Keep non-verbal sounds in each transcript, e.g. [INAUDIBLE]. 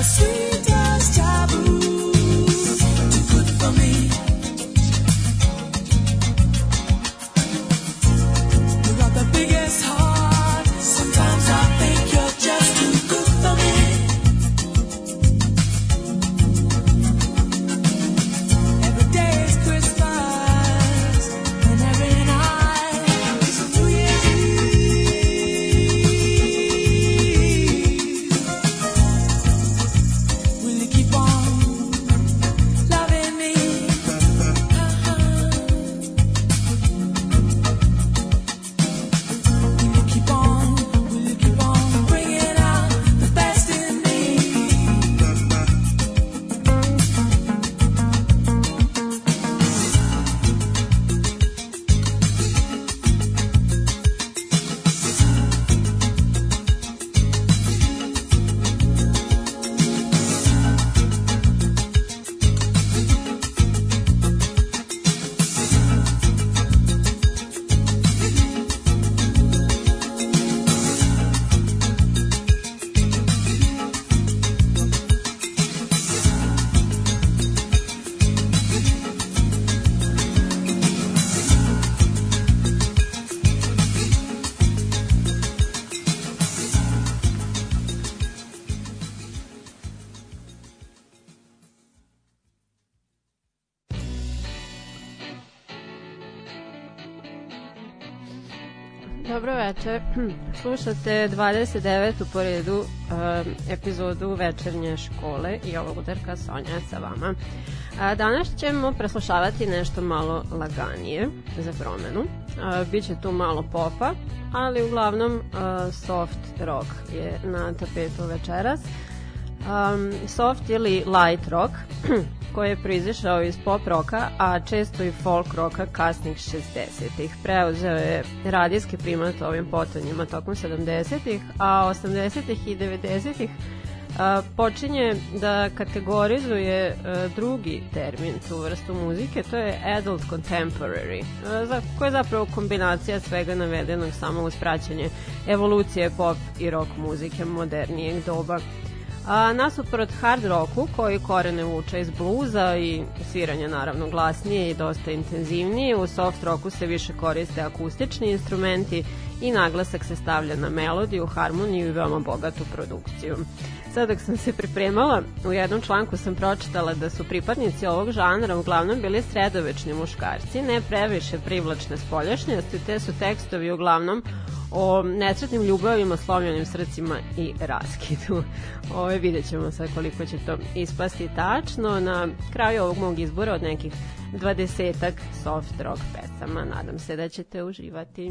Dobro Slušate 29. po redu um, epizodu večernje škole i ovog udarka Sonja je sa vama. A, danas ćemo preslušavati nešto malo laganije za promenu. uh, biće tu malo popa, ali uglavnom uh, soft rock je na tapetu večeras. Um, soft ili light rock, koji je proizišao iz pop roka, a često i folk roka kasnih 60-ih. Preuzeo je radijski primat ovim potonjima tokom 70-ih, a 80-ih i 90-ih a, počinje da kategorizuje a, drugi termin tu vrstu muzike, to je adult contemporary, a, za, koja je zapravo kombinacija svega navedenog samo uz praćanje evolucije pop i rock muzike modernijeg doba. A, nasuprot hard rocku, koji korene vuče iz bluza i sviranje naravno glasnije i dosta intenzivnije, u soft rocku se više koriste akustični instrumenti i naglasak se stavlja na melodiju, harmoniju i veoma bogatu produkciju. Sad dok sam se pripremala, u jednom članku sam pročitala da su pripadnici ovog žanra uglavnom bili sredovečni muškarci, ne previše privlačne spoljašnjosti, te su tekstovi uglavnom o nesretnim ljubavima, slomljenim srcima i raskidu. [LAUGHS] Ove, vidjet ćemo sad koliko će to ispasti tačno. Na kraju ovog mog izbora od nekih dvadesetak soft rock pesama. Nadam se da ćete uživati.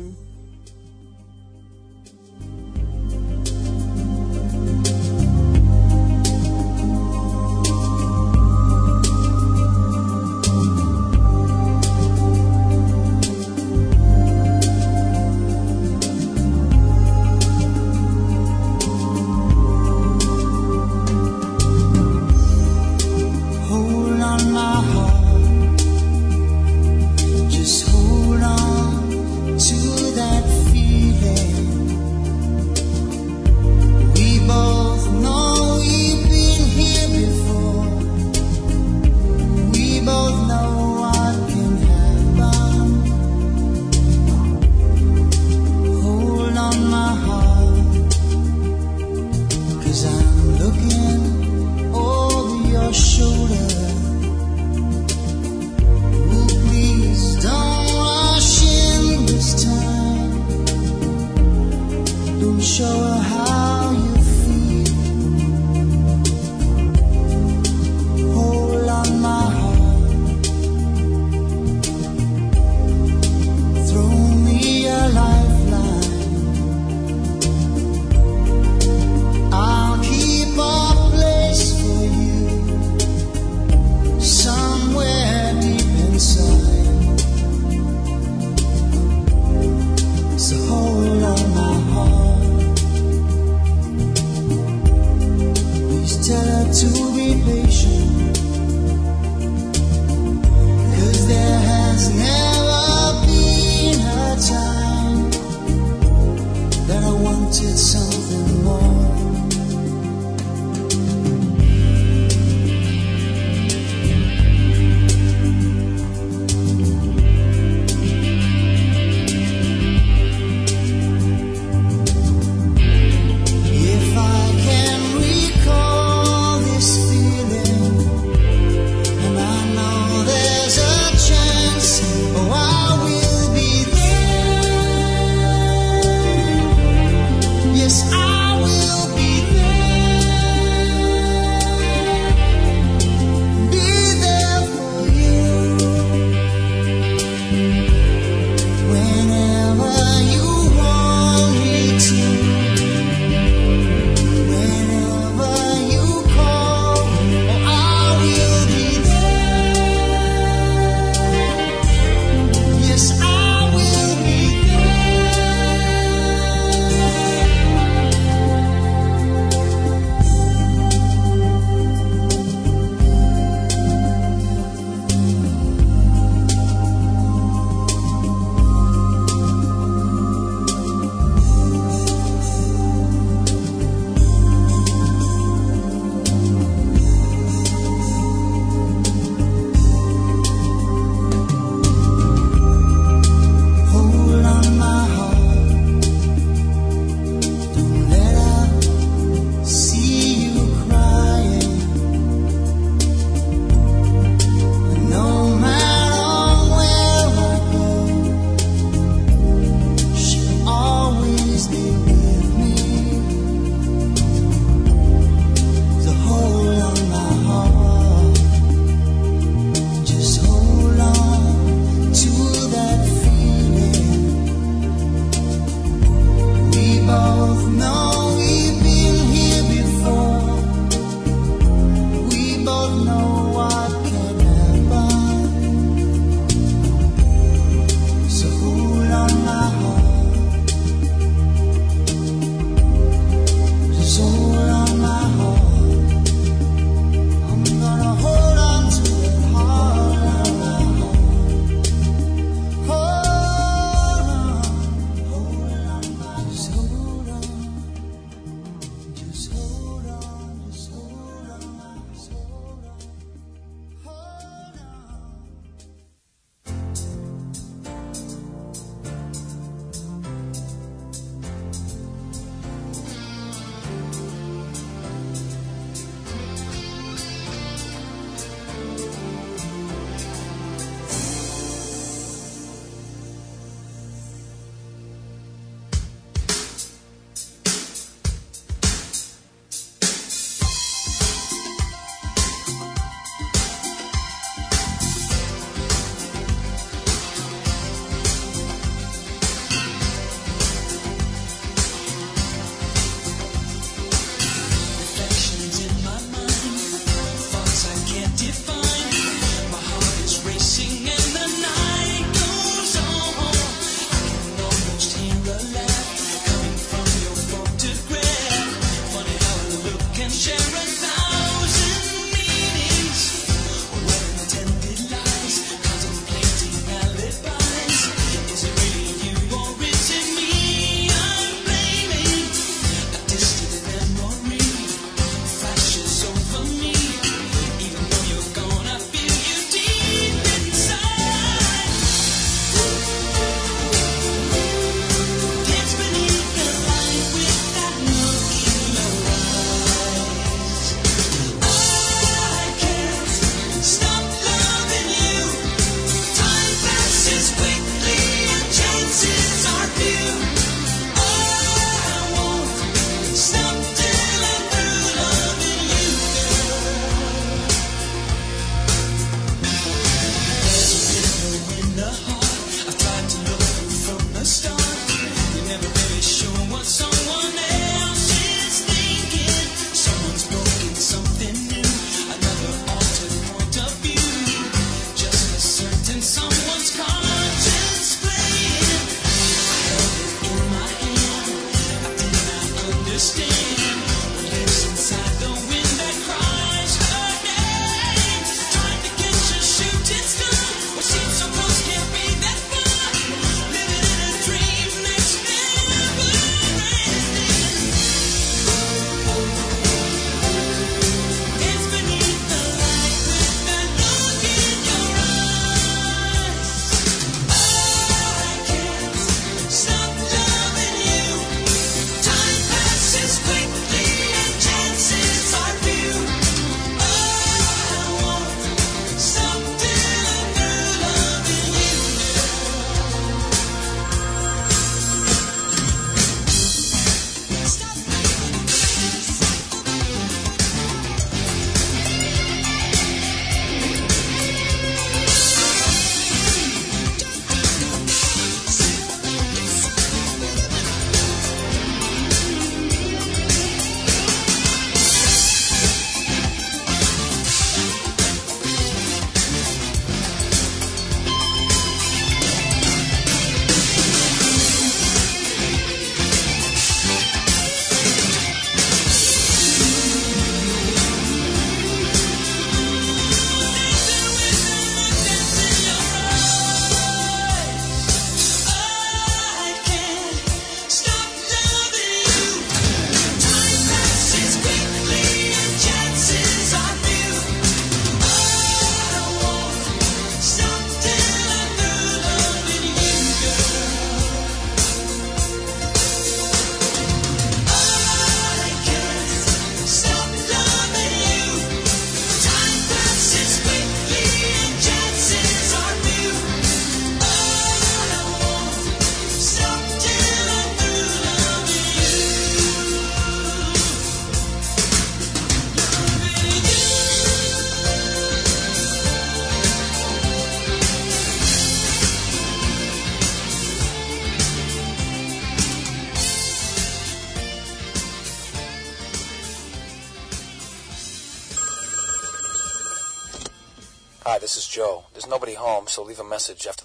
So leave a message after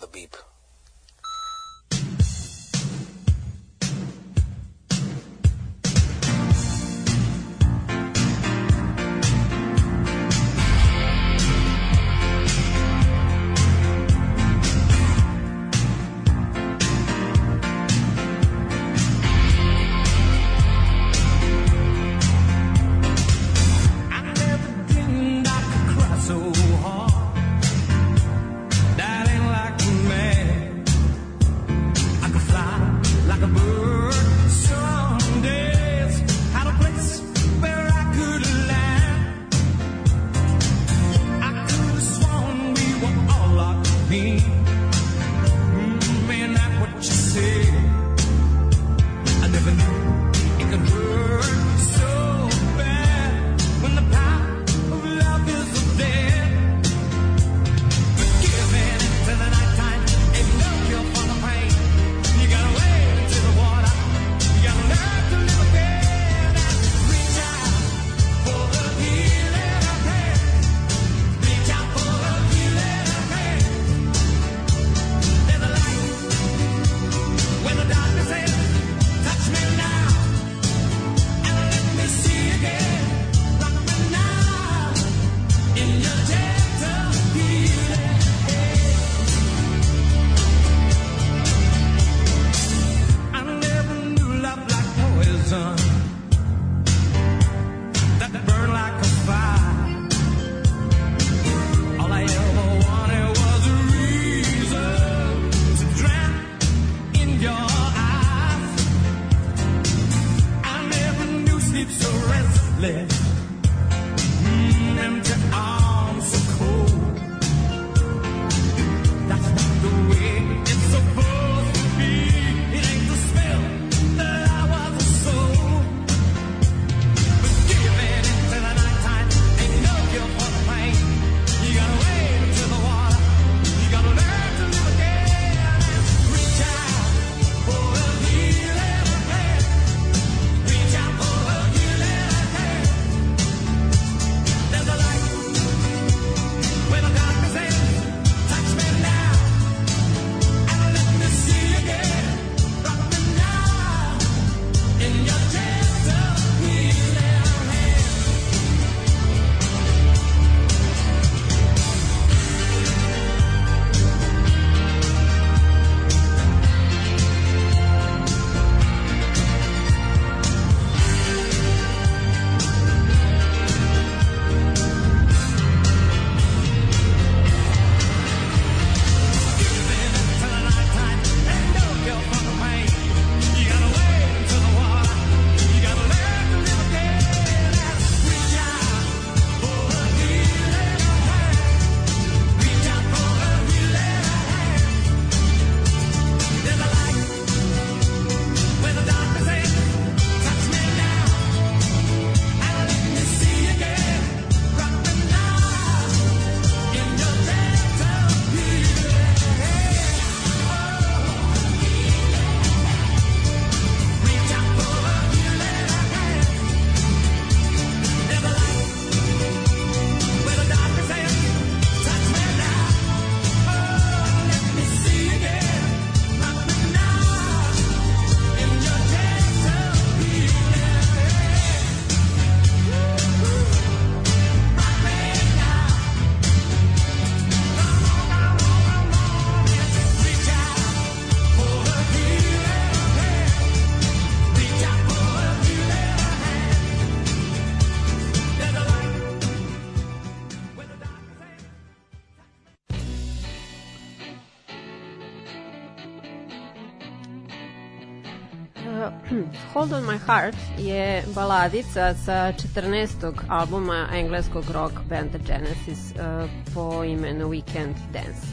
heart je baladica sa 14. albuma engleskog rock benda Genesis uh, po imenu Weekend Dance.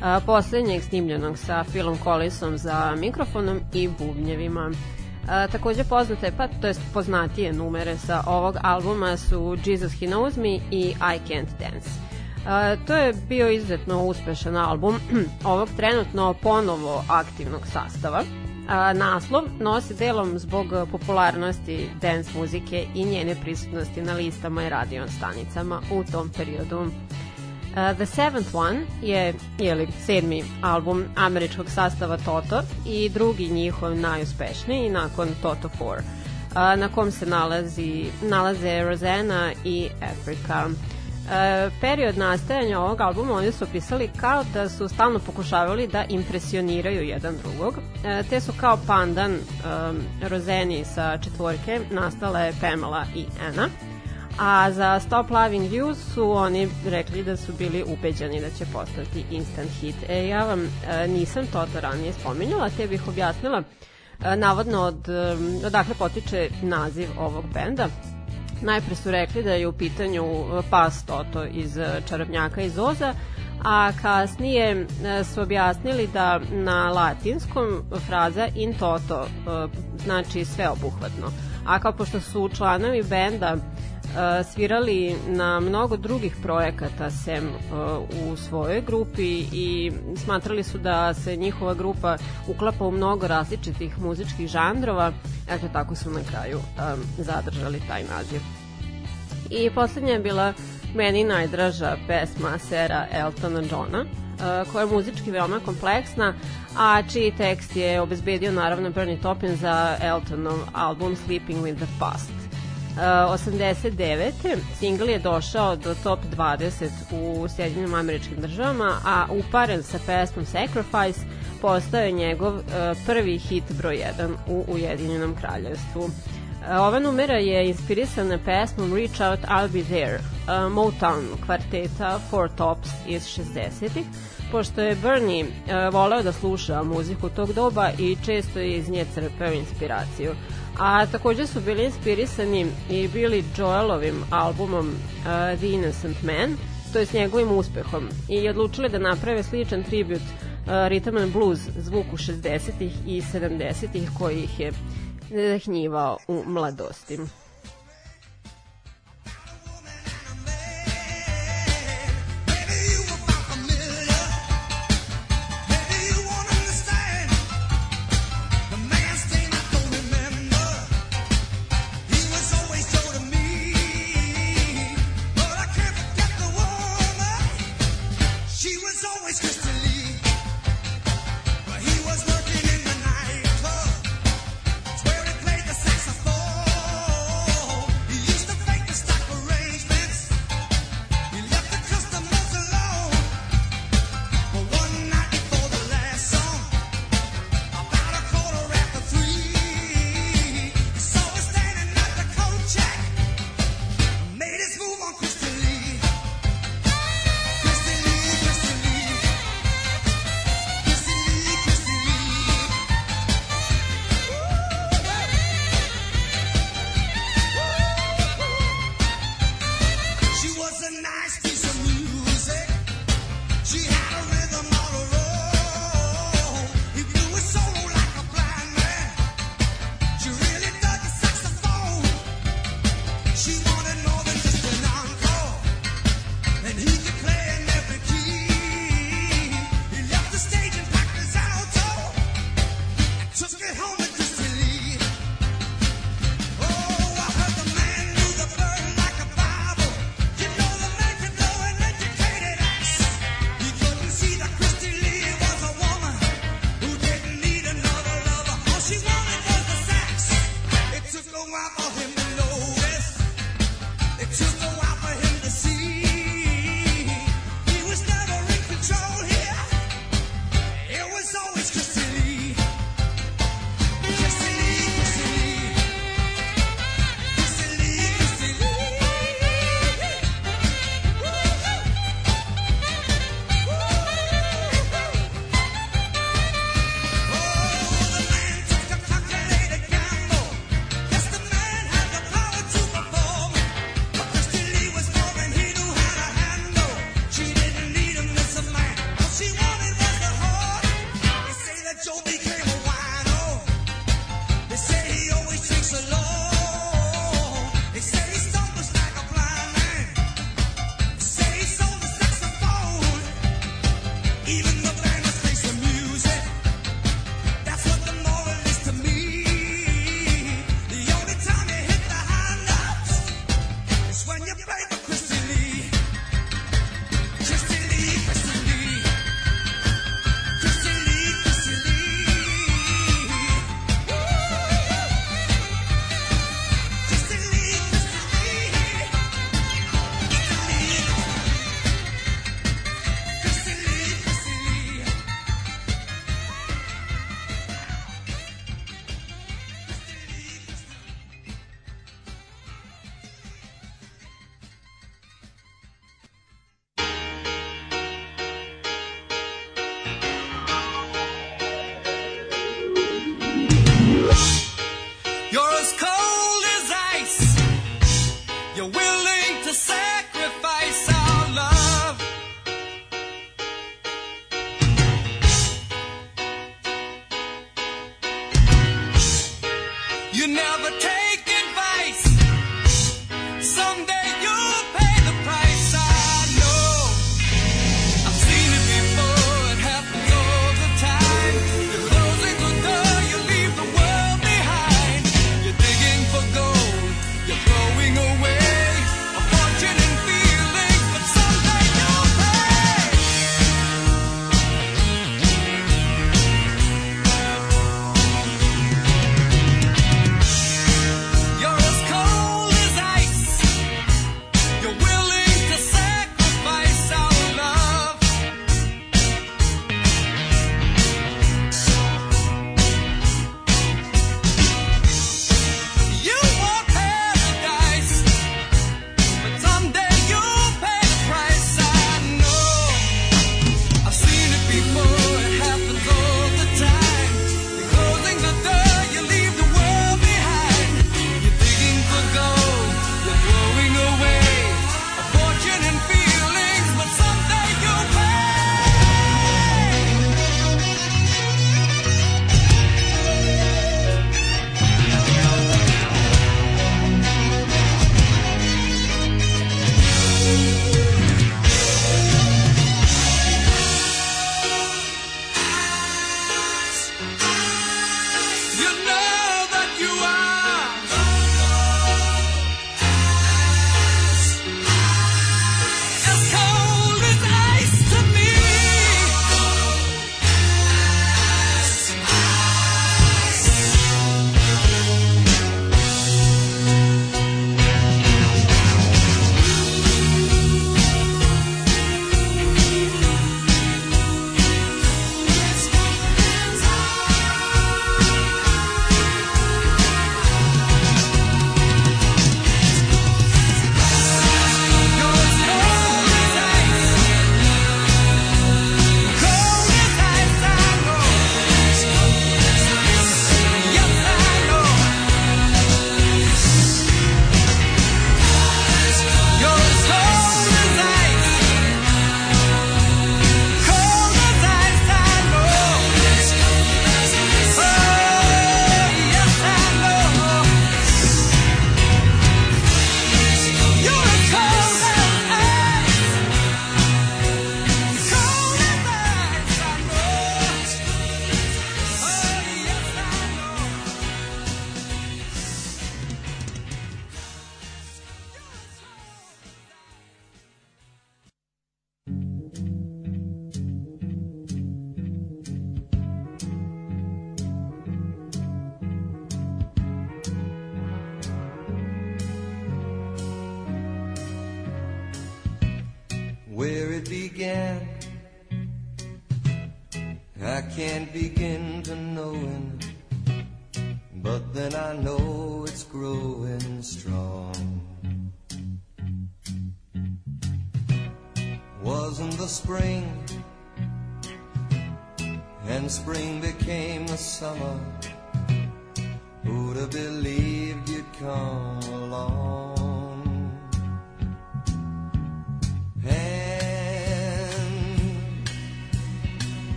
Uh, poslednjeg snimljenog sa Philom Collinsom za mikrofonom i bubnjevima. Uh, takođe poznate, pa to jest poznatije numere sa ovog albuma su Jesus He Knows Me i I Can't Dance. Uh, to je bio izuzetno uspešan album [CLEARS THROAT] ovog trenutno ponovo aktivnog sastava A, naslov nosi delom zbog popularnosti dance muzike i njene prisutnosti na listama i radio stanicama u tom periodu. Uh, The Seventh One je jeli, sedmi album američkog sastava Toto i drugi njihov najuspešniji nakon Toto 4, uh, na kom se nalazi, nalaze Rosanna i Africa. Uh, period nastajanja ovog albuma oni su opisali kao da su stalno pokušavali da impresioniraju jedan drugog, uh, te su kao pandan um, Rozeni sa četvorke nastale Pamela i Anna a za Stop Loving You su oni rekli da su bili ubeđeni da će postati instant hit. E, ja vam e, nisam to to ranije spominjala, te bih objasnila e, navodno od, e, odakle potiče naziv ovog benda. Najpre su rekli da je u pitanju pas Toto iz e, Čarobnjaka iz Oza, a kasnije e, su objasnili da na latinskom fraza in toto e, znači sveobuhvatno. A kao pošto su članovi benda svirali na mnogo drugih projekata sem u svojoj grupi i smatrali su da se njihova grupa uklapa u mnogo različitih muzičkih žanrova, eto tako su na kraju zadržali taj naziv. I poslednja je bila meni najdraža pesma sera Eltona Johna, koja je muzički veoma kompleksna, a čiji tekst je obezbedio naravno Bernie Taupin za Eltonov album Sleeping with the Past. 89. Single je došao do top 20 u Sjedinim američkim državama, a uparen sa pesmom Sacrifice postao je njegov uh, prvi hit broj 1 u Ujedinjenom kraljevstvu. Uh, ova numera je inspirisana pesmom Reach Out, I'll Be There, Motown kvarteta Four Tops iz 60-ih, pošto je Bernie voleo da sluša muziku tog doba i često je iz nje crpeo inspiraciju a takođe su bili inspirisani i bili Joelovim albumom uh, The Innocent Man, to je s njegovim uspehom i odlučili da naprave sličan tribut uh, rhythm and blues zvuku 60-ih i 70-ih koji ih je zahnjivao u mladosti.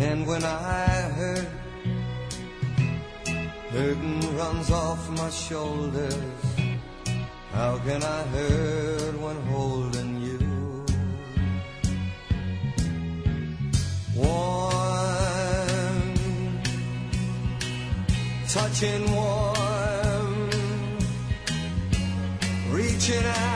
And when I hurt, burden runs off my shoulders. How can I hurt when holding you? Warm, touching warm, reaching out.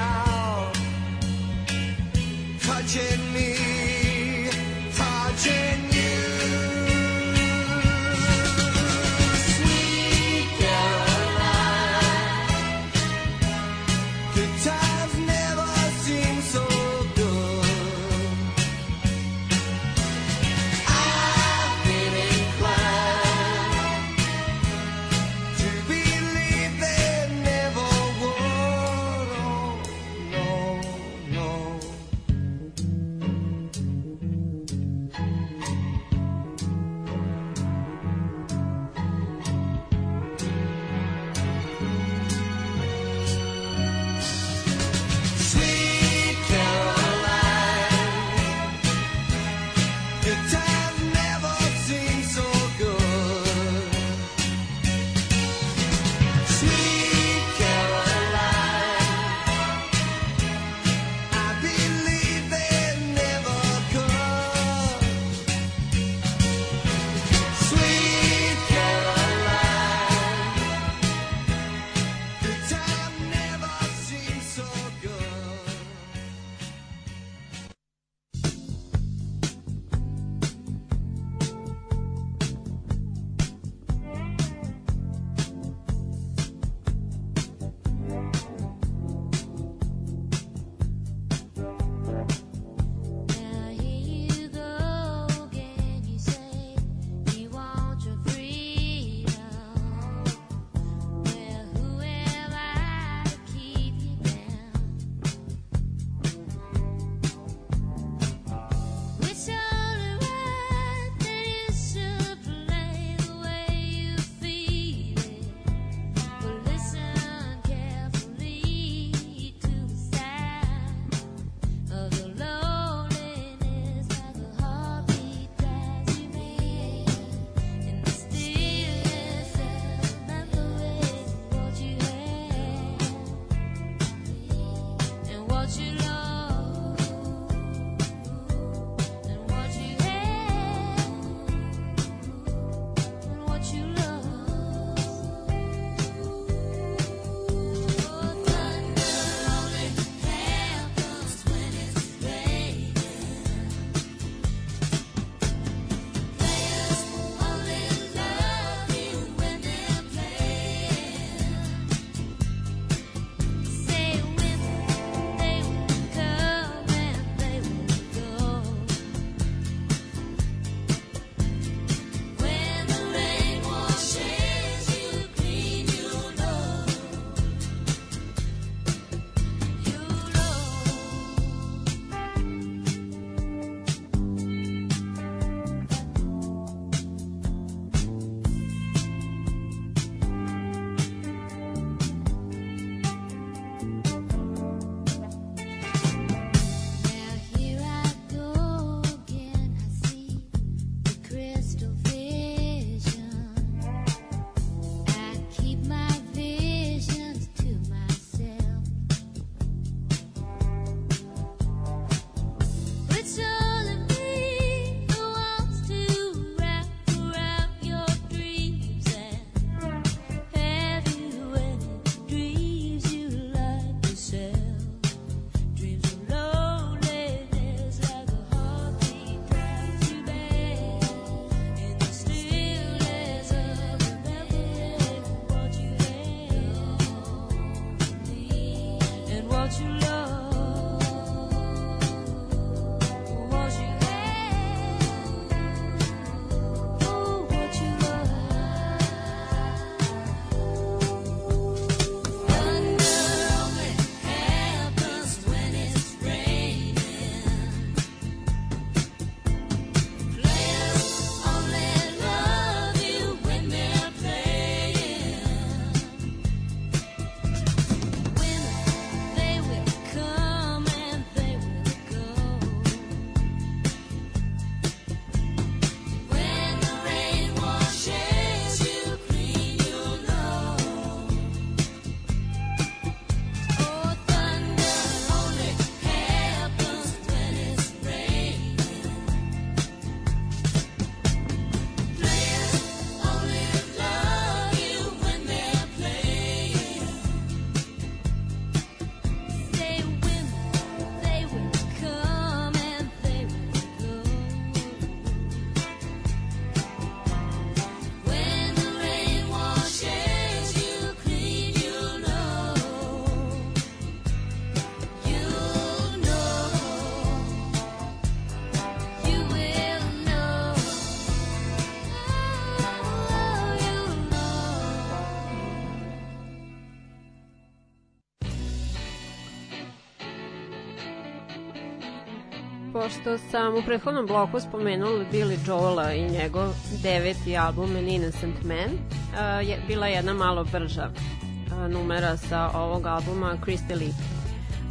Pošto sam u prethodnom bloku spomenula Billy Joela i njegov deveti album An Innocent Man, uh, je bila jedna malo brža uh, numera sa ovog albuma Christy Lee.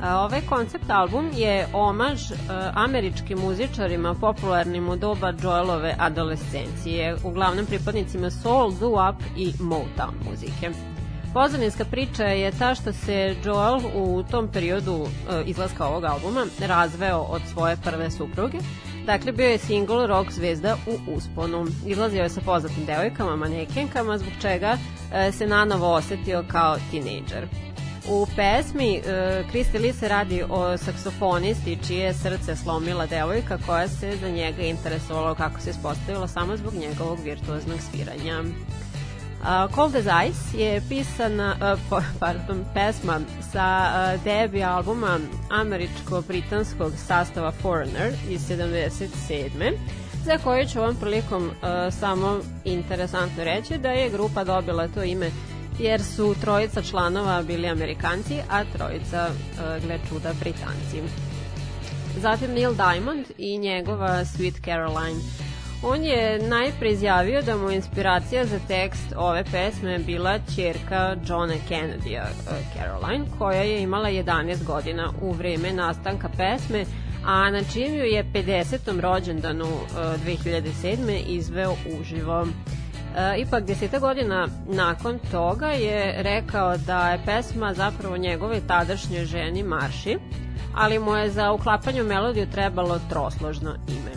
Ovaj koncept album je omaž uh, američkim muzičarima popularnim u doba Joelove adolescencije, uglavnom pripadnicima soul, doo-wop i Motown muzike. Pozadinska priča je ta što se Joel u tom periodu uh, izlaska ovog albuma razveo od svoje prve supruge. Dakle, bio je single rock zvezda u usponu. Izlazio je sa poznatim devojkama, manekenkama, zbog čega uh, se nanovo osetio kao tinejdžer. U pesmi uh, Kristi Lee se radi o saksofonisti čije srce slomila devojka koja se za njega interesovala kako se ispostavilo samo zbog njegovog virtuoznog sviranja. Uh, Cold as Ice je pisana, uh, pardon, pesma sa uh, debi albuma američko-britanskog sastava Foreigner iz 77 za koju ću ovom prilikom uh, samo interesantno reći da je grupa dobila to ime jer su trojica članova bili Amerikanci, a trojica, uh, gle čuda, Britanci. Zatim Neil Diamond i njegova Sweet Caroline. On je najpre izjavio da mu inspiracija za tekst ove pesme bila čerka Johna Kennedy-a, uh, Caroline, koja je imala 11 godina u vreme nastanka pesme, a na čim ju je 50. rođendanu uh, 2007. izveo uživo. E, ipak deseta godina nakon toga je rekao da je pesma zapravo njegove tadašnje ženi Marši, ali mu je za uklapanje melodiju trebalo trosložno ime.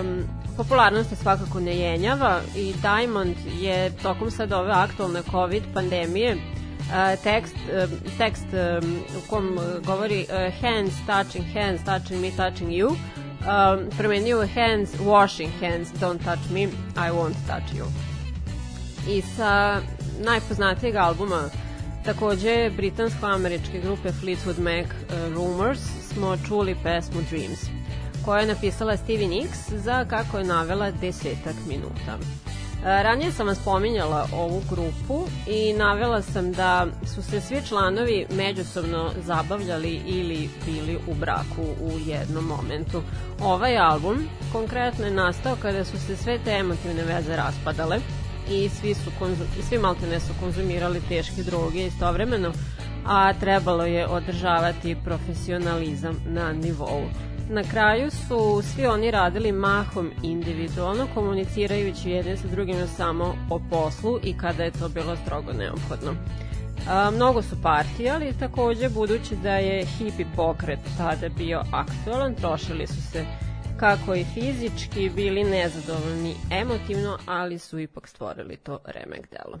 Um, popularnost je svakako ne jenjava i Diamond je tokom sad ove aktualne COVID pandemije uh, tekst, uh, tekst um, u kom govori hands touching hands, touching me, touching you, promenio hands, washing hands, don't touch me, I won't touch you. I sa najpoznatijeg albuma takođe britansko-američke grupe Fleetwood Mac Rumors smo čuli pesmu Dreams, koja je napisala Stevie Nicks za, kako je navela, desetak minuta. Ranije sam vam spominjala ovu grupu i navela sam da su se svi članovi međusobno zabavljali ili bili u braku u jednom momentu. Ovaj album konkretno je nastao kada su se sve te emotivne veze raspadale i svi, su konzum, svi maltene su konzumirali teške droge istovremeno, a trebalo je održavati profesionalizam na nivou. Na kraju su svi oni radili mahom individualno, komunicirajući jedne sa drugima samo o poslu i kada je to bilo strogo neophodno. A, mnogo su partijali, takođe budući da je hipi pokret tada bio aktualan, trošili su se kako i fizički, bili nezadovoljni emotivno, ali su ipak stvorili to remek delo.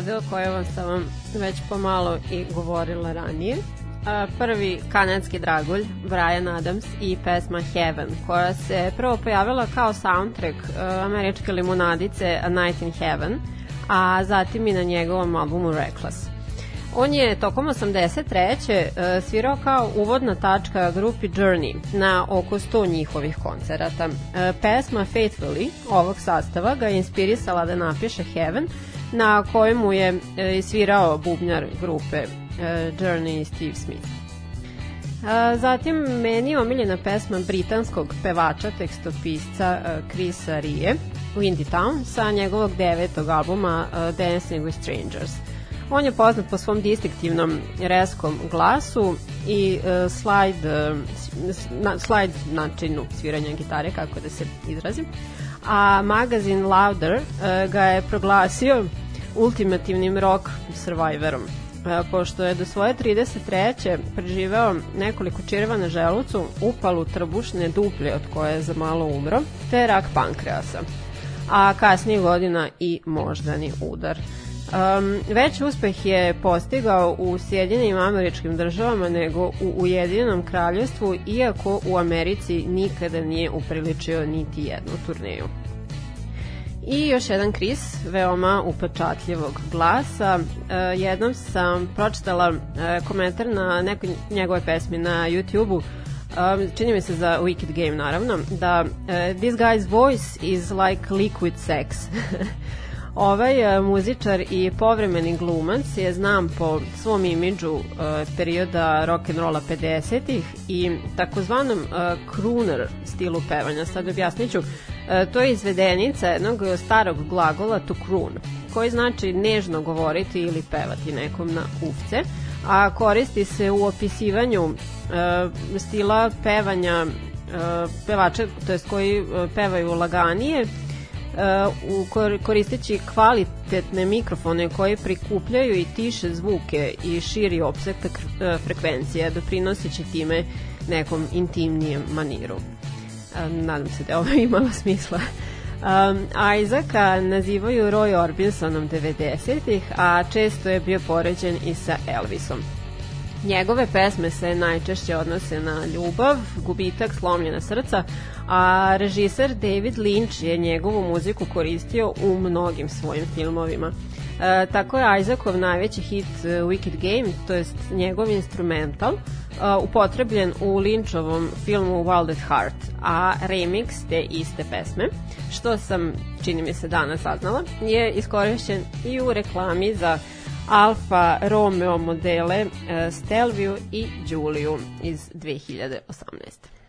O kojoj vam sam vam već pomalo i govorila ranije. prvi kanadski dragulj, Brian Adams i pesma Heaven, koja se prvo pojavila kao soundtrack a, američke limunadice A Night in Heaven, a zatim i na njegovom albumu Reckless. On je tokom 83. e, svirao kao uvodna tačka grupi Journey na oko 100 njihovih koncerata. E, Pesma Faithfully ovog sastava ga je inspirisala da napiše Heaven, na kojemu je e, svirao bubnjar grupe e, Journey Steve Smith. A, zatim meni je omiljena pesma britanskog pevača, tekstopisca e, Chrisa Rije, Windy Town, sa njegovog devetog albuma e, Dancing with Strangers. On je poznat po svom distinktivnom reskom glasu i uh, slide, na, slide načinu sviranja gitare, kako da se izrazim. A magazin Louder uh, ga je proglasio ultimativnim rock survivorom. Uh, pošto je do svoje 33. preživeo nekoliko čireva na želucu, upalu trbušne duplje od koje je za malo umro, te rak pankreasa a kasnije godina i moždani udar. Um, veći uspeh je postigao u Sjedinjenim američkim državama nego u Ujedinjenom kraljevstvu, iako u Americi nikada nije upriličio niti jednu turneju. I još jedan Chris, veoma upečatljivog glasa. E, jednom sam pročitala e, komentar na nekoj njegove pesmi na YouTube-u, um, čini mi se za Wicked Game naravno, da uh, this guy's voice is like liquid sex. [LAUGHS] Ovaj uh, muzičar i povremeni glumac je znam po svom imidžu uh, perioda rock'n'rolla 50-ih i takozvanom uh, crooner stilu pevanja. Sad objasnit ću. Uh, to je izvedenica jednog starog glagola to croon, koji znači nežno govoriti ili pevati nekom na ufce, a koristi se u opisivanju stila pevanja pevača, to jest koji pevaju laganije, u kor koristeći kvalitetne mikrofone koji prikupljaju i tiše zvuke i širi opseg frekvencije, doprinoseći time nekom intimnijem maniru. Nadam se da je ovo [LAUGHS] imalo smisla. Um, Isaaca nazivaju Roy Orbinsonom 90-ih, a često je bio poređen i sa Elvisom. Njegove pesme se najčešće odnose na ljubav, gubitak, slomljena srca, a režiser David Lynch je njegovu muziku koristio u mnogim svojim filmovima. E, tako je Isaacov najveći hit uh, Wicked Game, to jest njegov instrumental, uh, upotrebljen u Lynchovom filmu Wild at Heart, a remix te iste pesme, što sam, čini mi se, danas saznala, je iskorišćen i u reklami za Alfa Romeo modele uh, Stelvio i Giulio iz 2018.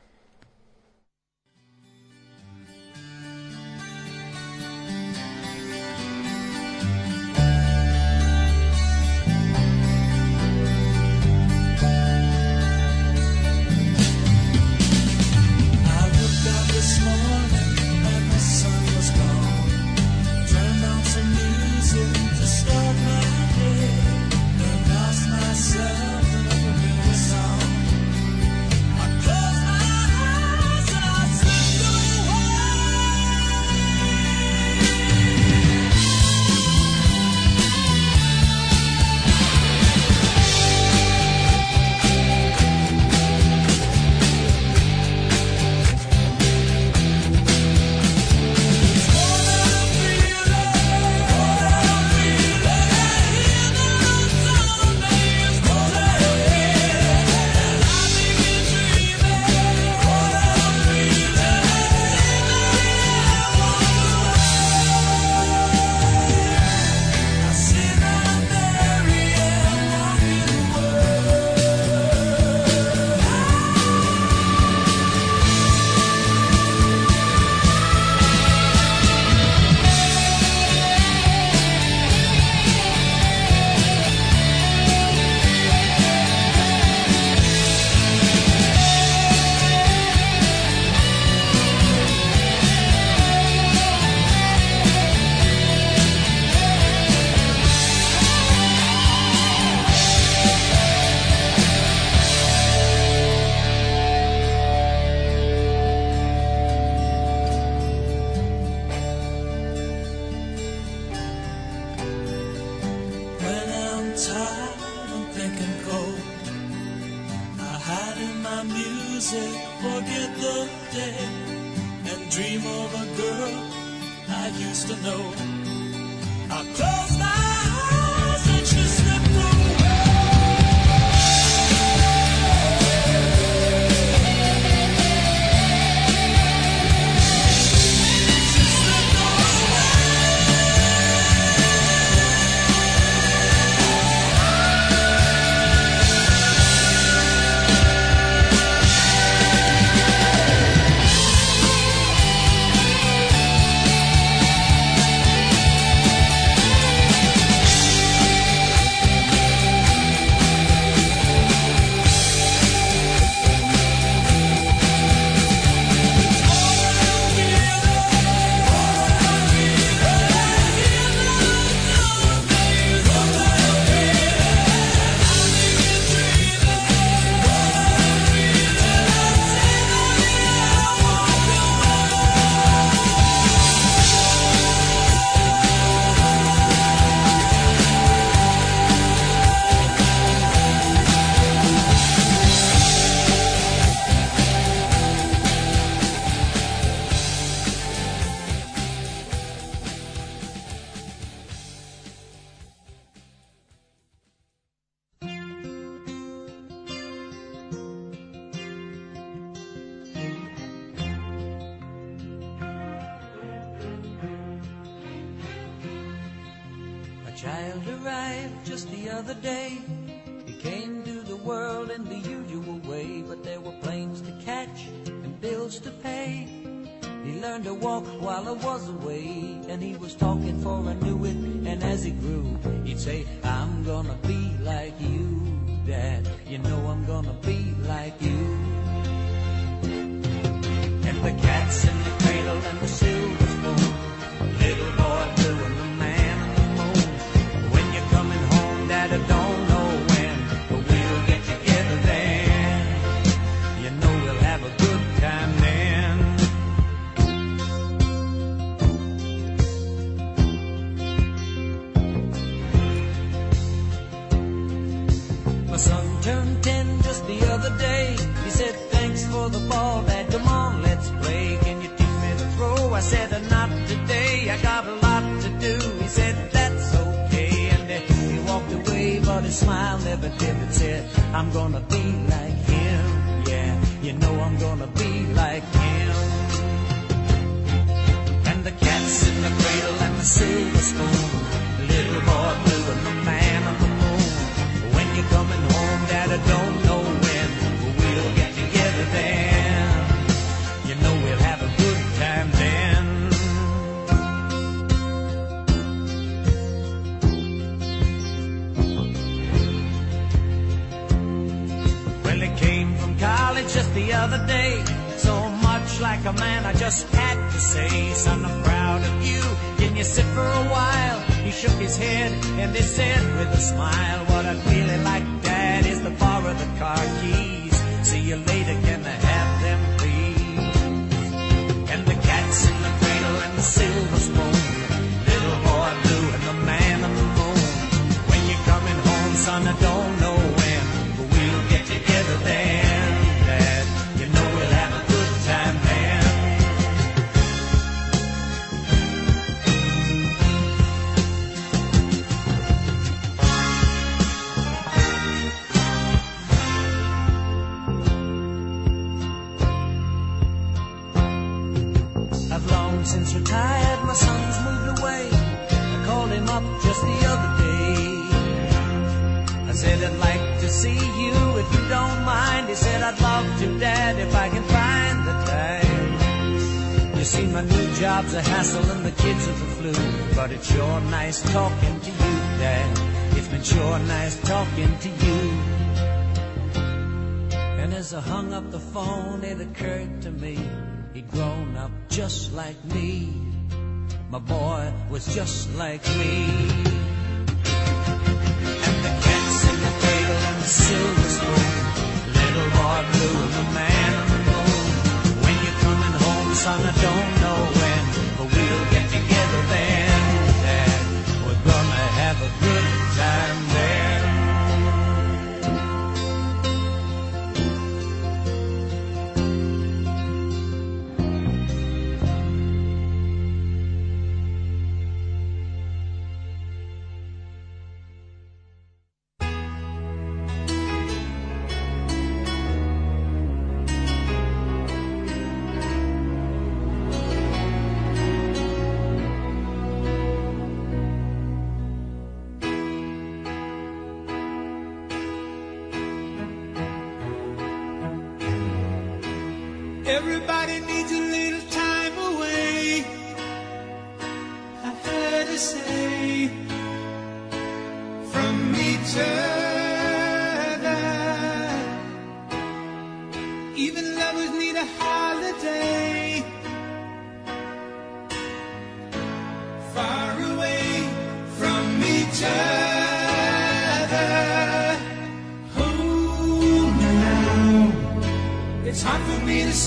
Everybody needs a little time away. I heard her say from each other.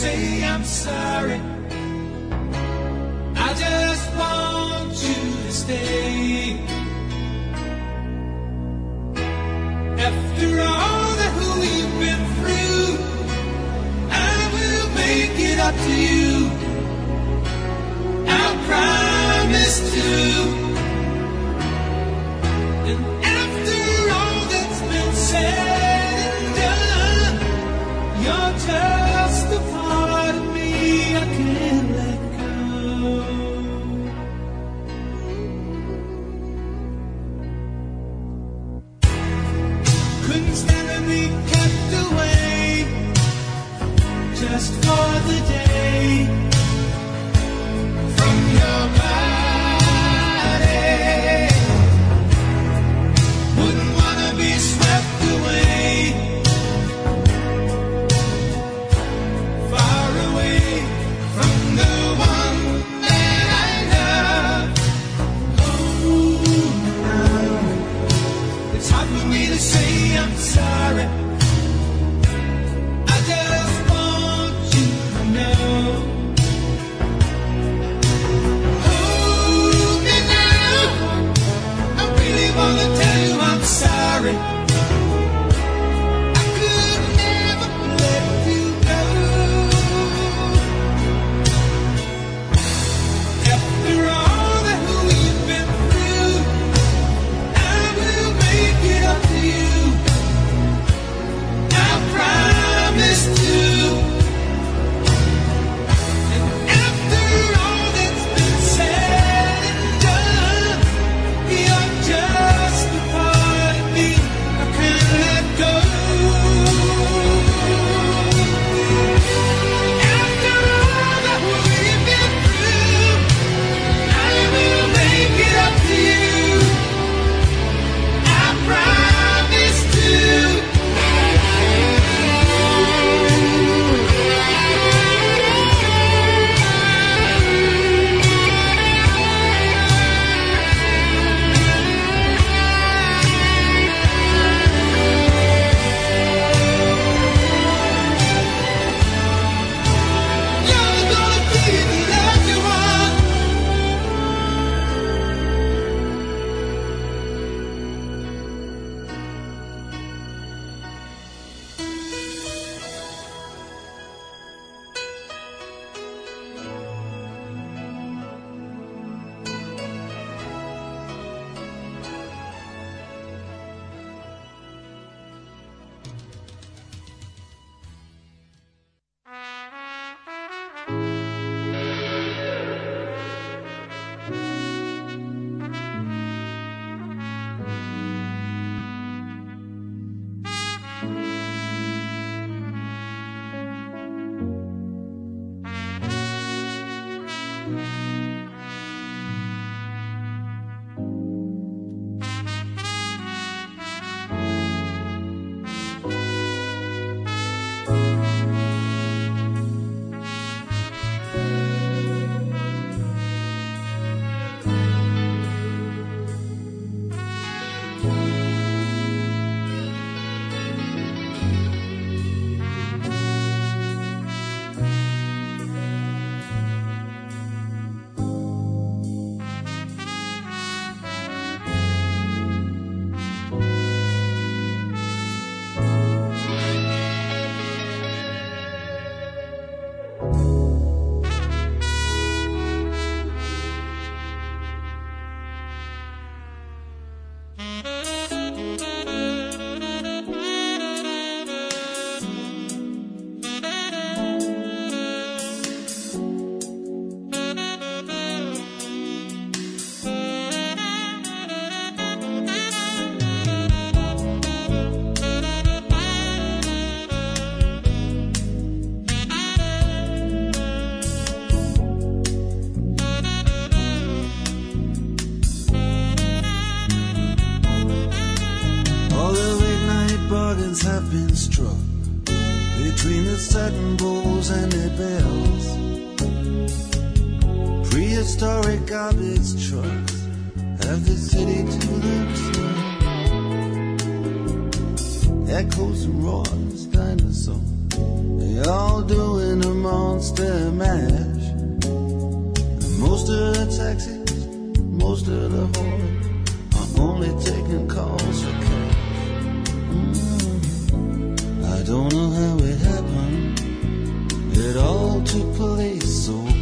say I'm sorry. Been to police. So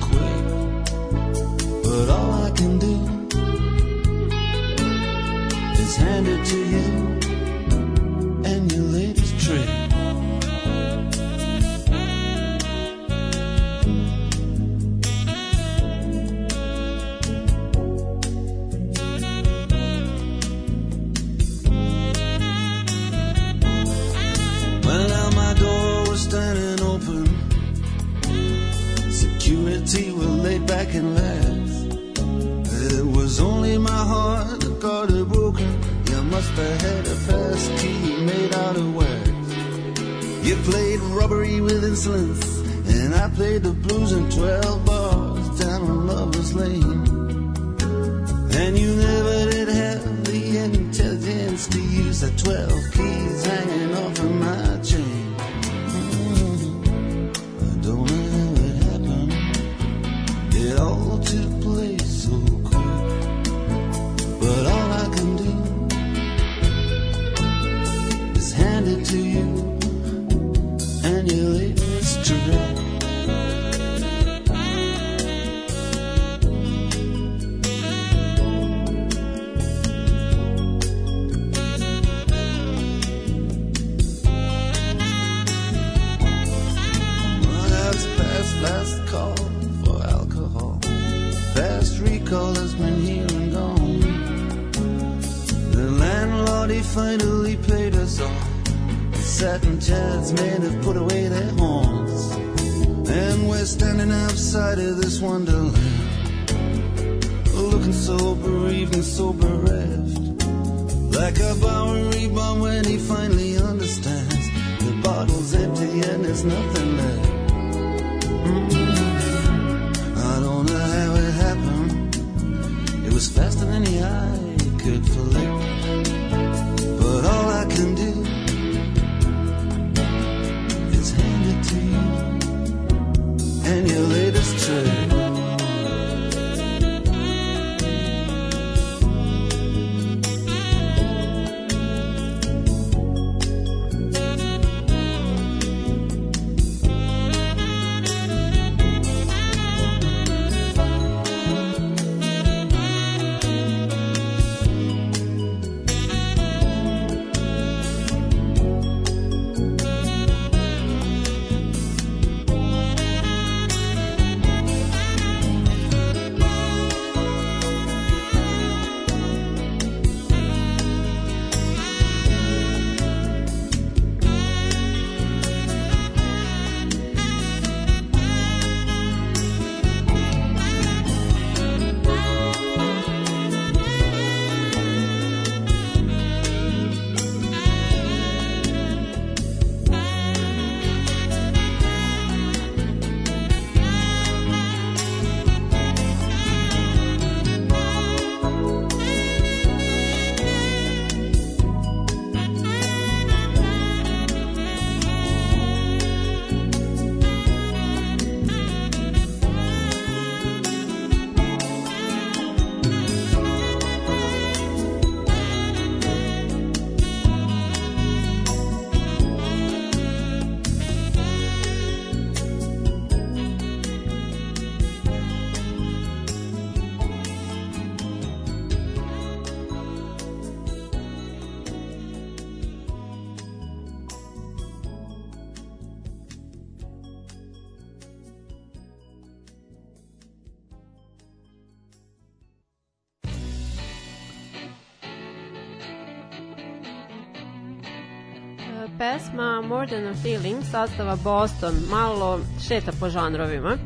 Than a Feeling sastava Boston malo šeta po žanrovima.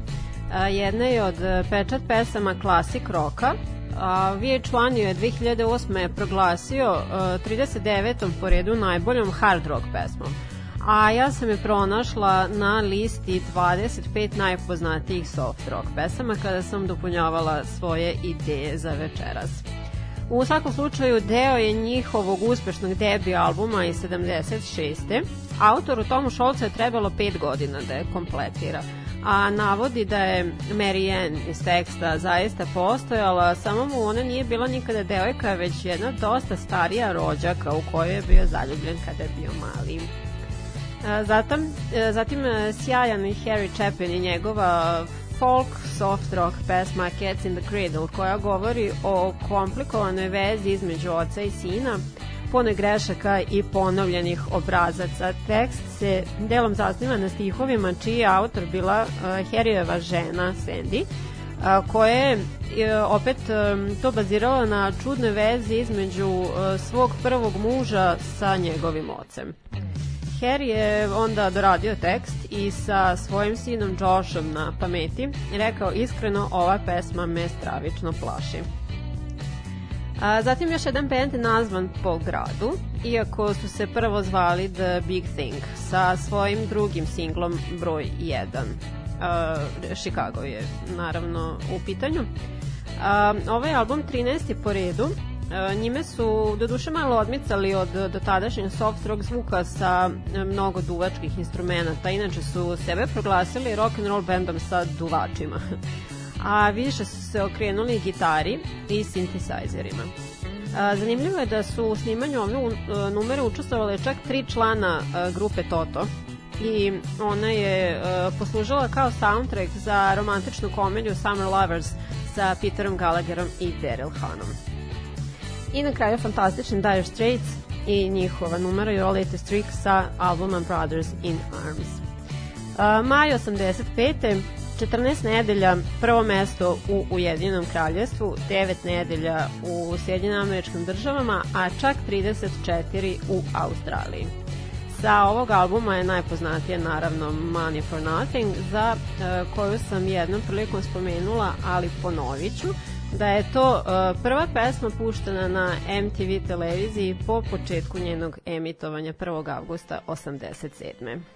A, Jedna je od e, pečat pesama klasik roka, A VH1 je 2008. proglasio uh, 39. po redu najboljom hard rock pesmom. A ja sam je pronašla na listi 25 najpoznatijih soft rock pesama kada sam dopunjavala svoje ideje za večeras. U svakom slučaju deo je njihovog uspešnog debi albuma iz 76. Autoru Tomu Šolcu je trebalo 5 godina da je kompletira a navodi da je Mary Ann iz teksta zaista postojala, samo mu ona nije bila nikada devojka, već jedna dosta starija rođaka u kojoj je bio zaljubljen kada je bio mali. Zatim, zatim sjajan i Harry Chapin i njegova folk soft rock pesma Cats in the Cradle koja govori o komplikovanoj vezi između oca i sina, punoj grešaka i ponovljenih obrazaca. Tekst se delom zasniva na stihovima čiji je autor bila uh, Harryjeva žena Sandy, uh, koja je uh, opet to bazirala na čudnoj vezi između svog prvog muža sa njegovim ocem. Harry je onda doradio tekst i sa svojim sinom Joshom na pameti rekao iskreno ova pesma me stravično plaši. A, zatim još jedan band nazvan po gradu, iako su se prvo zvali The Big Thing sa svojim drugim singlom broj 1. A, Chicago je naravno u pitanju. A, ovaj album 13. po redu njime su do duše malo odmicali od dotadašnjeg soft rock zvuka sa e, mnogo duvačkih instrumenta. Inače su sebe proglasili rock and roll bandom sa duvačima. A više su se okrenuli gitari i sintesajzerima. E, zanimljivo je da su u snimanju ove numere učestvovale čak tri člana grupe Toto i ona je poslužila kao soundtrack za romantičnu komediju Summer Lovers sa Peterom Gallagherom i Daryl Hanom. I na kraju fantastični Dire Straits i njihova numera Your Latest Trick sa albumom Brothers in Arms. Uh, maj 85. 14 nedelja prvo mesto u Ujedinjenom kraljevstvu, 9 nedelja u Sjedinim američkim državama, a čak 34 u Australiji. Sa ovog albuma je najpoznatije naravno Money for Nothing, za uh, koju sam jednom prilikom spomenula, ali ponovit ću da je to uh, prva pesma puštena na MTV televiziji po početku njenog emitovanja 1. avgusta 87.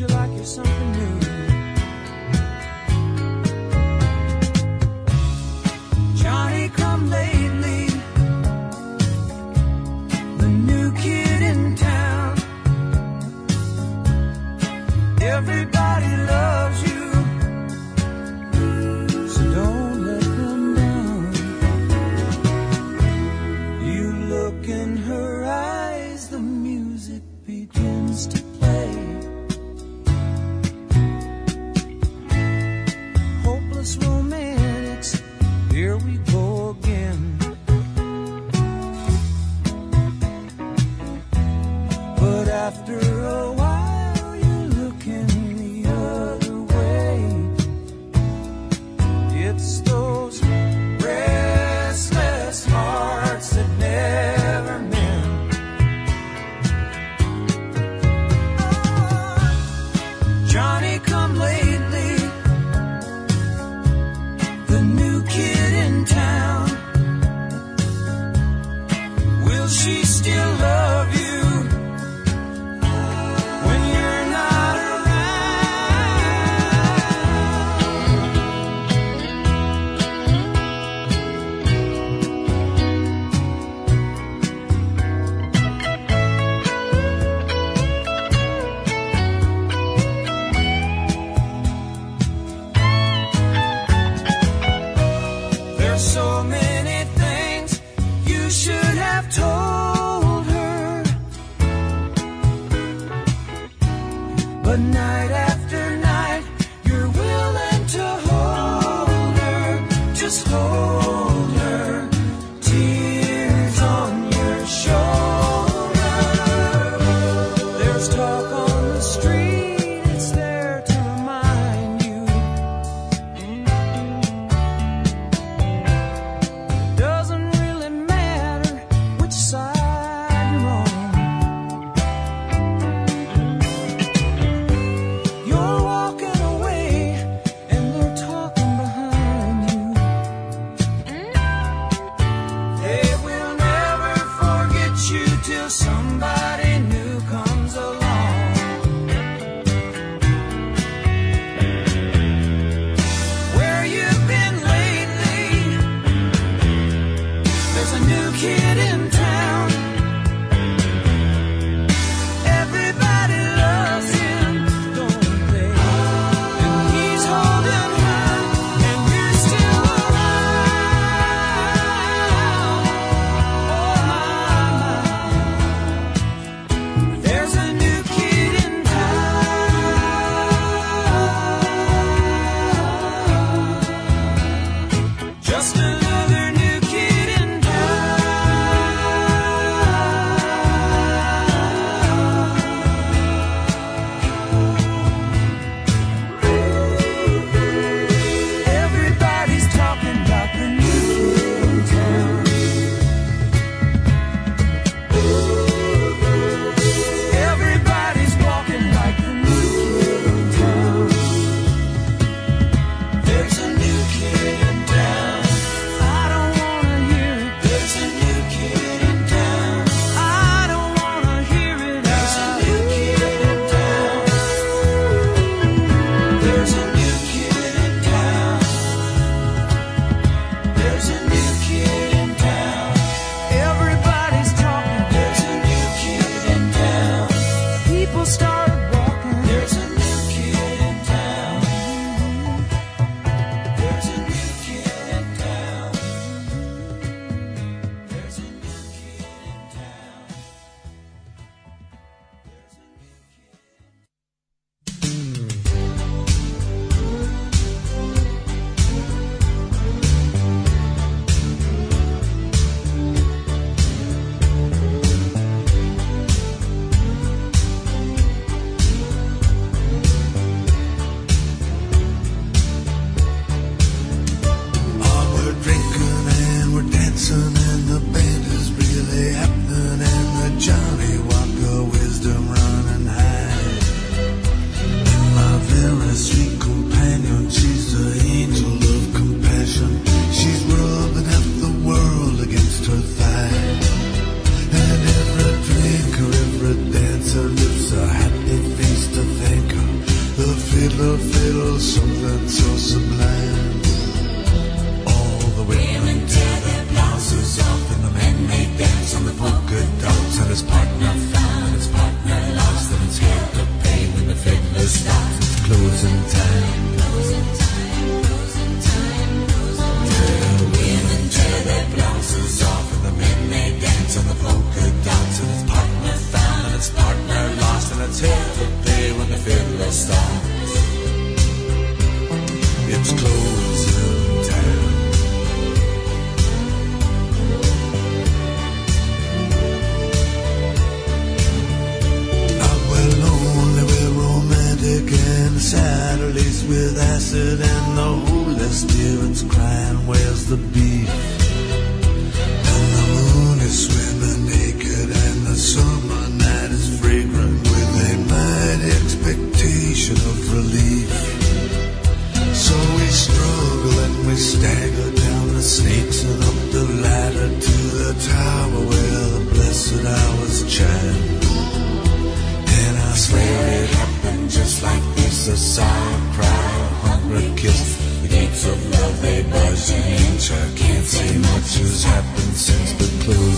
you like you're something new.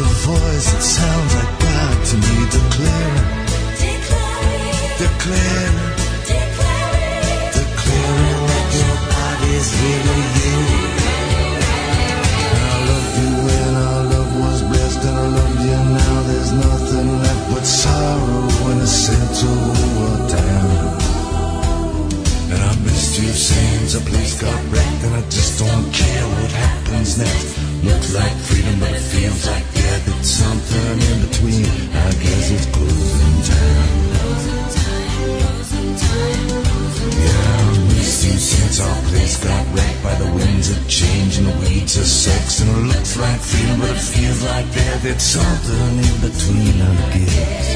a voice that sounds like God to me declare, declare, declare declaring, that your body's really you. I loved you when our love was blessed, and I love you now. There's nothing left but sorrow when the center wore down. And I missed you since a place got wrecked, and I just don't care what happens next. Looks like freedom, but it feels like like that, it's something in between, I guess.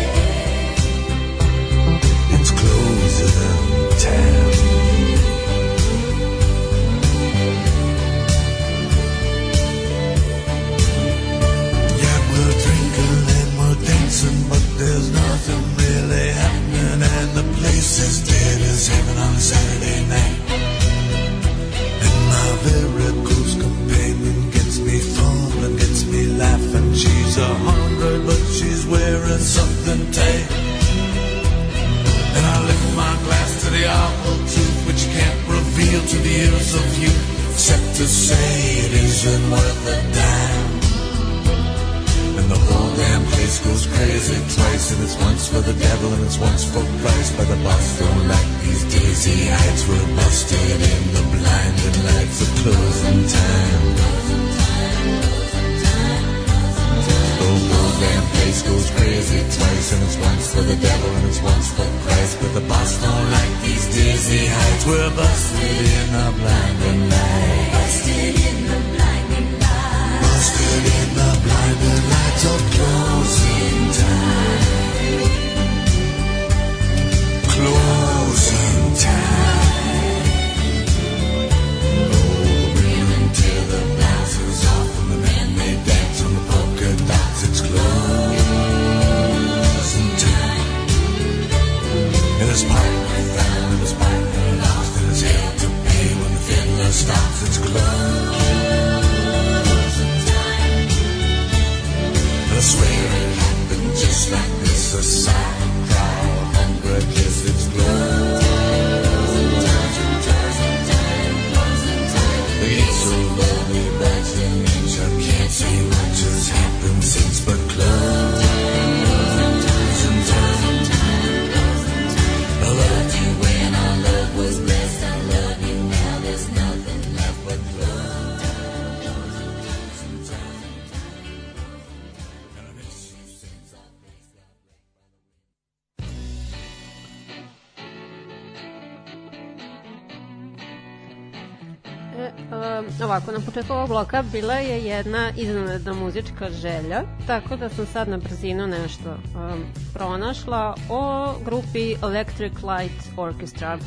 Početku ovog bloka bila je jedna iznenadna muzička želja, tako da sam sad na brzinu nešto um, pronašla o grupi Electric Light Orchestra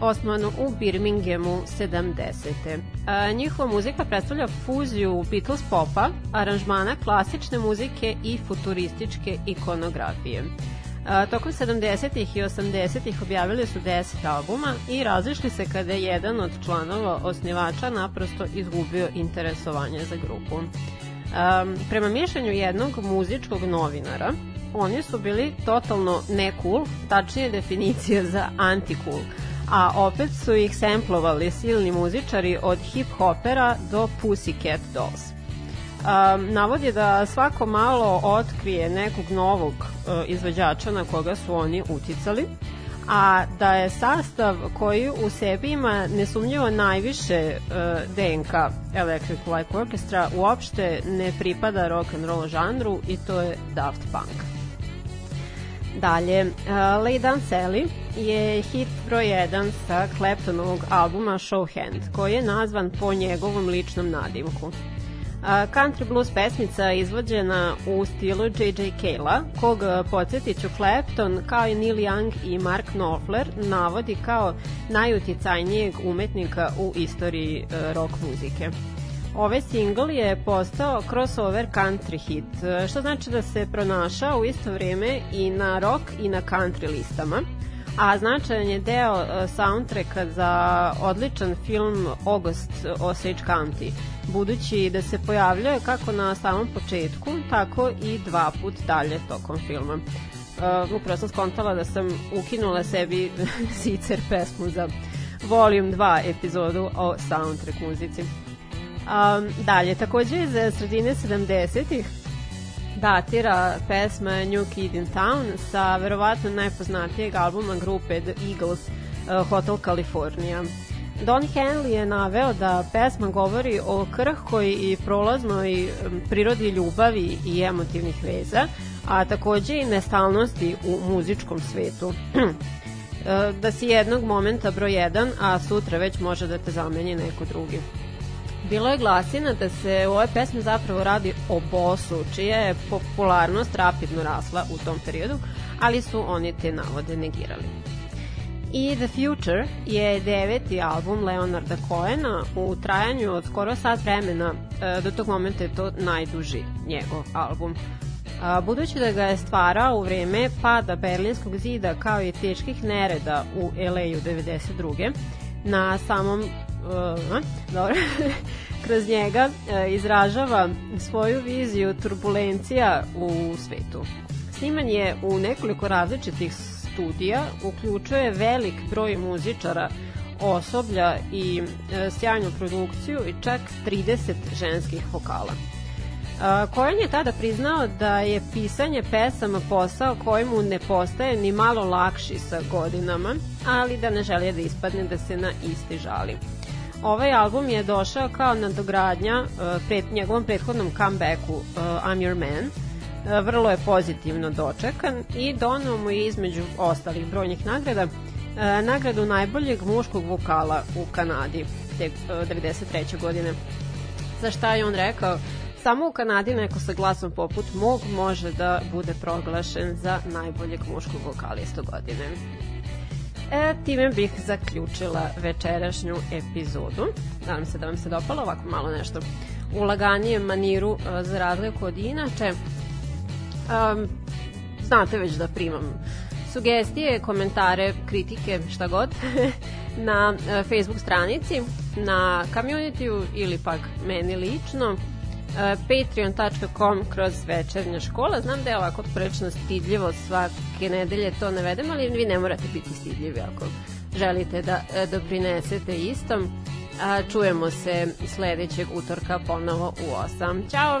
osnovano u Birminghamu 70. A, njihova muzika predstavlja fuziju Beatles popa, aranžmana klasične muzike i futurističke ikonografije. Tokom 70. i 80. objavili su 10 albuma i razišli se kada je jedan od članova osnivača naprosto izgubio interesovanje za grupu. Um, prema mišljenju jednog muzičkog novinara, oni su bili totalno ne cool, tačnije definicija za anti-cool, a opet su ih semplovali silni muzičari od hip-hopera do Pussycat Dolls. Um, navod je da svako malo otkrije nekog novog uh, izvođača na koga su oni uticali, a da je sastav koji u sebi ima nesumnjivo najviše uh, DNK Electric Light Orchestra uopšte ne pripada rock and roll žanru i to je Daft Punk. Dalje, uh, Lay Down Sally je hit broj 1 sa Claptonovog albuma Showhand, koji je nazvan po njegovom ličnom nadimku. Country blues pesmica izvođena u stilu J.J. Cale-a, kog a, podsjetit ću Clapton, kao i Neil Young i Mark Knopfler, navodi kao najuticajnijeg umetnika u istoriji rock muzike. Ovaj singl je postao crossover country hit, što znači da se pronašao u isto vrijeme i na rock i na country listama, a značajan je deo soundtracka za odličan film August Osage County, budući da se pojavljuje kako na samom početku, tako i dva put dalje tokom filma. Uh, upravo sam skontala da sam ukinula sebi [LAUGHS] sicer pesmu za Volume 2 epizodu o soundtrack muzici. Um, dalje, takođe iz sredine 70-ih datira pesma New Kid in Town sa verovatno najpoznatijeg albuma grupe The Eagles uh, Hotel California. Don Henley je naveo da pesma govori o krhkoj i prolaznoj prirodi ljubavi i emotivnih veza, a takođe i nestalnosti u muzičkom svetu. [CLEARS THROAT] E, da si jednog momenta broj jedan, a sutra već može da te zameni neko drugi. Bilo je glasina da se u ovoj pesmi zapravo radi o bosu, čija je popularnost rapidno rasla u tom periodu, ali su oni te navode negirali. I The Future je deveti album Leonarda Cohena u trajanju od skoro sat vremena, e, do tog momenta je to najduži njegov album. A, budući da ga je stvarao u vreme pada Berlinskog zida kao i teških nereda u LA-u 92. na samom uh, dobro, [LAUGHS] kroz njega izražava svoju viziju turbulencija u svetu. Sniman je u nekoliko različitih studija, uključuje velik broj muzičara, osoblja i e, sjajnu produkciju i čak 30 ženskih vokala. Kojan je tada priznao da je pisanje pesama posao koji mu ne postaje ni malo lakši sa godinama, ali da ne želi da ispadne da se na isti žali. Ovaj album je došao kao nadogradnja uh, pred njegovom prethodnom comebacku uh, I'm Your Man. Uh, vrlo je pozitivno dočekan i donao mu je između ostalih brojnih nagrada nagradu najboljeg muškog vokala u Kanadi te 93. godine. Za šta je on rekao? Samo u Kanadi neko sa glasom poput mog može da bude proglašen za najboljeg muškog vokalistu godine. E, time bih zaključila večerašnju epizodu. Nadam se da vam se dopalo ovako malo nešto u laganijem maniru e, za razliku od inače. Um, znate već da primam sugestije, komentare, kritike, šta god, [LAUGHS] na e, Facebook stranici, na community ili pak meni lično patreon.com kroz večernja škola. Znam da je ovako prilično stidljivo svake nedelje to navedem, ali vi ne morate biti stidljivi ako želite da e, doprinesete istom. Čujemo se sledećeg utorka ponovo u 8. Ćao!